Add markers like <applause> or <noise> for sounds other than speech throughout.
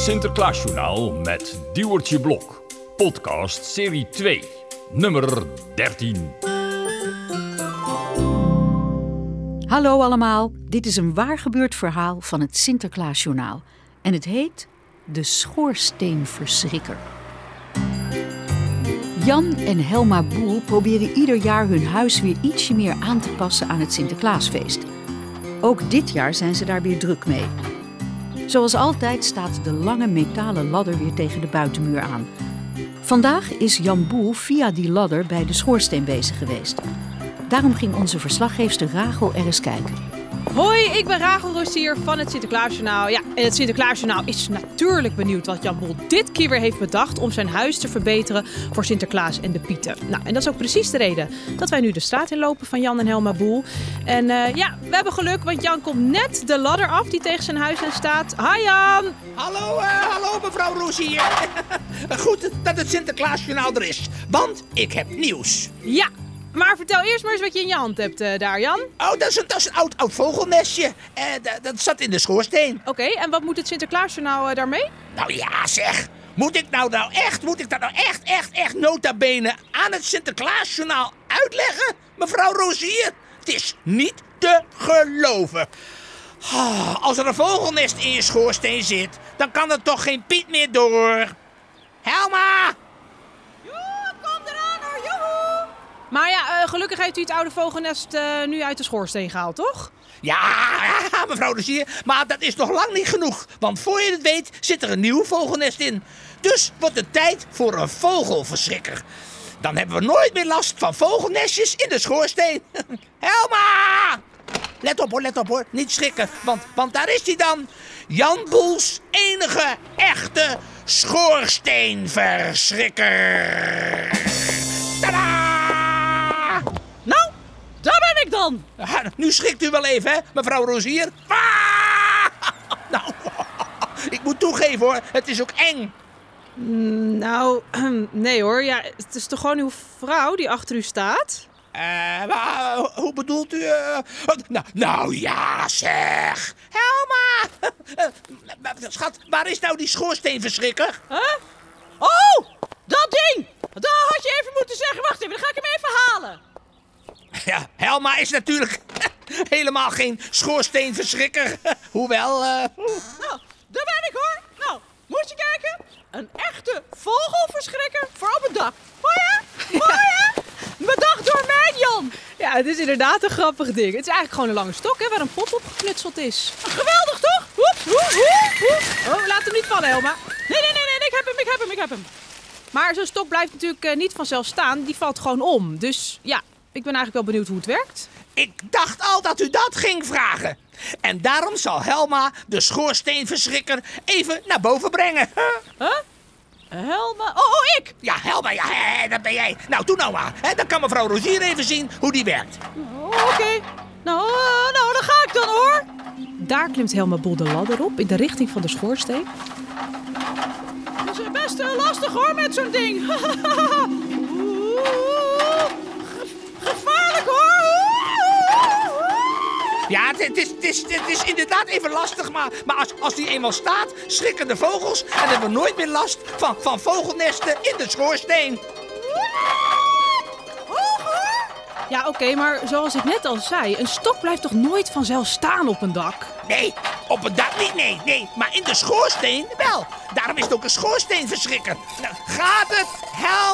Sinterklaasjournaal met Diewertje Blok. Podcast serie 2, nummer 13. Hallo allemaal, dit is een waargebeurd verhaal van het Sinterklaasjournaal. En het heet De Schoorsteenverschrikker. Jan en Helma Boel proberen ieder jaar hun huis weer ietsje meer aan te passen aan het Sinterklaasfeest. Ook dit jaar zijn ze daar weer druk mee. Zoals altijd staat de lange metalen ladder weer tegen de buitenmuur aan. Vandaag is Jan Boel via die ladder bij de schoorsteen bezig geweest. Daarom ging onze verslaggeefster Rachel er eens kijken. Hoi, ik ben Rachel Rossier van het Sinterklaasjournaal. Ja, en het Sinterklaasjournaal is natuurlijk benieuwd wat Jan Boel dit keer weer heeft bedacht om zijn huis te verbeteren voor Sinterklaas en de Pieten. Nou, en dat is ook precies de reden dat wij nu de straat inlopen van Jan en Helma Boel. En eh, ja, we hebben geluk, want Jan komt net de ladder af die tegen zijn huis aan staat. Hi Jan! Hallo, eh, hallo mevrouw Rozier. <laughs> Goed dat het Sinterklaasjournaal er is, want ik heb nieuws. Ja, maar vertel eerst maar eens wat je in je hand hebt eh, daar, Jan. Oh, dat is een, dat is een oud, oud vogelnestje. Eh, dat, dat zat in de schoorsteen. Oké, en wat moet het Sinterklaasjournaal eh, daarmee? Nou ja, zeg. Moet ik nou, nou echt, moet ik dat nou echt, echt, echt nota bene aan het Sinterklaasjournaal uitleggen, mevrouw Rozier? Het is niet te geloven. Ah, Als er een vogelnest in je schoorsteen zit, dan kan er toch geen Piet meer door. Helma! Gelukkig heeft u het oude vogelnest eh, nu uit de schoorsteen gehaald, toch? Ja, <laughs> mevrouw de Zier, maar dat is nog lang niet genoeg. Want voor je het weet zit er een nieuw vogelnest in. Dus wordt het tijd voor een vogelverschrikker. Dan hebben we nooit meer last van vogelnestjes in de schoorsteen. <laughs> Helma! Let op hoor, let op hoor. Niet schrikken, want, want daar is hij dan. Jan Boels enige echte schoorsteenverschrikker. Dan! Nu schrikt u wel even, hè, mevrouw Rozier. Ah! <laughs> Nou, <laughs> ik moet toegeven hoor, het is ook eng. Nou, <clears throat> nee hoor. Ja, het is toch gewoon uw vrouw die achter u staat? Eh, maar, eh, hoe bedoelt u? eh? Nou, nou ja, zeg. Helma! <laughs> Eh, Schat, waar is nou die schoorsteenverschrikker? Huh? Oh, dat ding! Dat had je even moeten zeggen. Wacht even, dan ga ik hem even halen. Ja, Helma is natuurlijk <laughs> helemaal geen schoorsteenverschrikker. <laughs> Hoewel, eh, Nou, daar ben ik hoor. Nou, moet je kijken. Een echte vogelverschrikker voor op het dak. Mooi hè? Mooi hè? Bedacht door mij, Jan. Ja, het is inderdaad een grappig ding. Het is eigenlijk gewoon een lange stok hè, waar een pop op geknutseld is. Geweldig toch? Oeps, oep, oep, oep. Oh, laat hem niet vallen, Helma. Nee, nee, nee, nee, ik heb hem, ik heb hem, ik heb hem. Maar zo'n stok blijft natuurlijk eh, niet vanzelf staan. Die valt gewoon om. Dus ja, ik ben eigenlijk wel benieuwd hoe het werkt. ik dacht al dat u dat ging vragen. En daarom zal Helma de schoorsteenverschrikker even naar boven brengen. <laughs> Huh? Helma. Oh, oh, ik! Ja, Helma, ja, hè, dat ben jij. Nou, doe nou maar. Hè, dan kan mevrouw Rozier even zien hoe die werkt. Oh, Oké. Nou, eh, nou, dan ga ik dan hoor. Daar klimt Helma Bol de ladder op in de richting van de schoorsteen. Dat is best eh, lastig hoor met zo'n ding. <laughs> Ja, het, is, het, is, het is inderdaad even lastig, maar, maar als, als die eenmaal staat, schrikken de vogels en hebben we nooit meer last van, van vogelnesten in de schoorsteen. Ja, oké, maar zoals ik net al zei, een stok blijft toch nooit vanzelf staan op een dak? Nee, op het dak niet, nee, nee. Maar in de schoorsteen wel. Daarom is het ook een schoorsteenverschrikker. Nou, gaat het, Helma?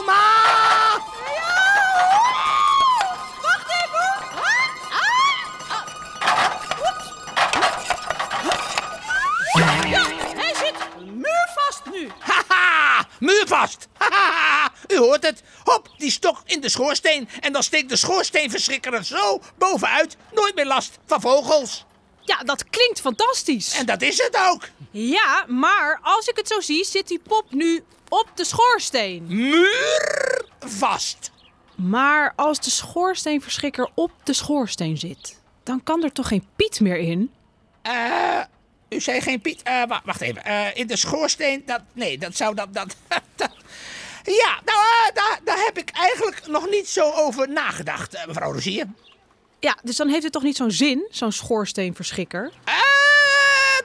Haha, <laughs> u hoort het. Hop, die stok in de schoorsteen. En dan steekt de schoorsteenverschrikker er zo bovenuit. Nooit meer last van vogels. Ja, dat klinkt fantastisch. En dat is het ook. Ja, maar als ik het zo zie, zit die pop nu op de schoorsteen. Muurvast. Maar als de schoorsteenverschrikker op de schoorsteen zit, dan kan er toch geen Piet meer in? Eh, u zei geen Piet. Eh, wa- wacht even. Eh, in de schoorsteen. Dat, nee, dat zou dat. dat, <laughs> dat- ja, nou, eh, daar, daar heb ik eigenlijk nog niet zo over nagedacht, mevrouw Rozier. Ja, dus dan heeft het toch niet zo'n zin, zo'n schoorsteenverschikker? Eh,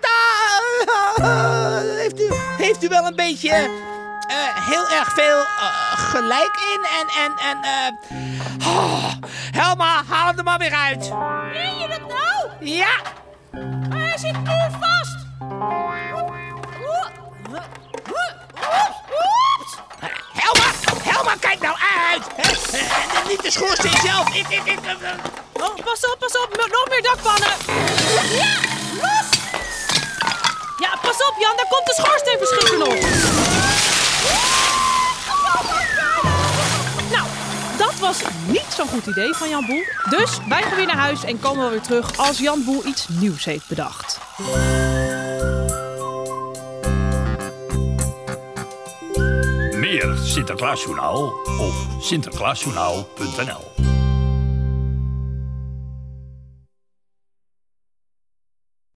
daar, heeft, u, heeft u wel een beetje eh, heel erg veel gelijk in. En, en, en, eh oh, Helma, haal hem er maar weer uit. Meen je dat nou? Ja, Oh, pas op, pas op. Nog meer dakpannen. Ja, los. Ja, pas op Jan, daar komt de schoorsteenverschikking nog. Nou, dat was niet zo'n goed idee van Jan Boel. Dus wij gaan weer naar huis en komen wel weer terug als Jan Boel iets nieuws heeft bedacht. Meer Sinterklaasjournaal op sinterklaasjournaal.nl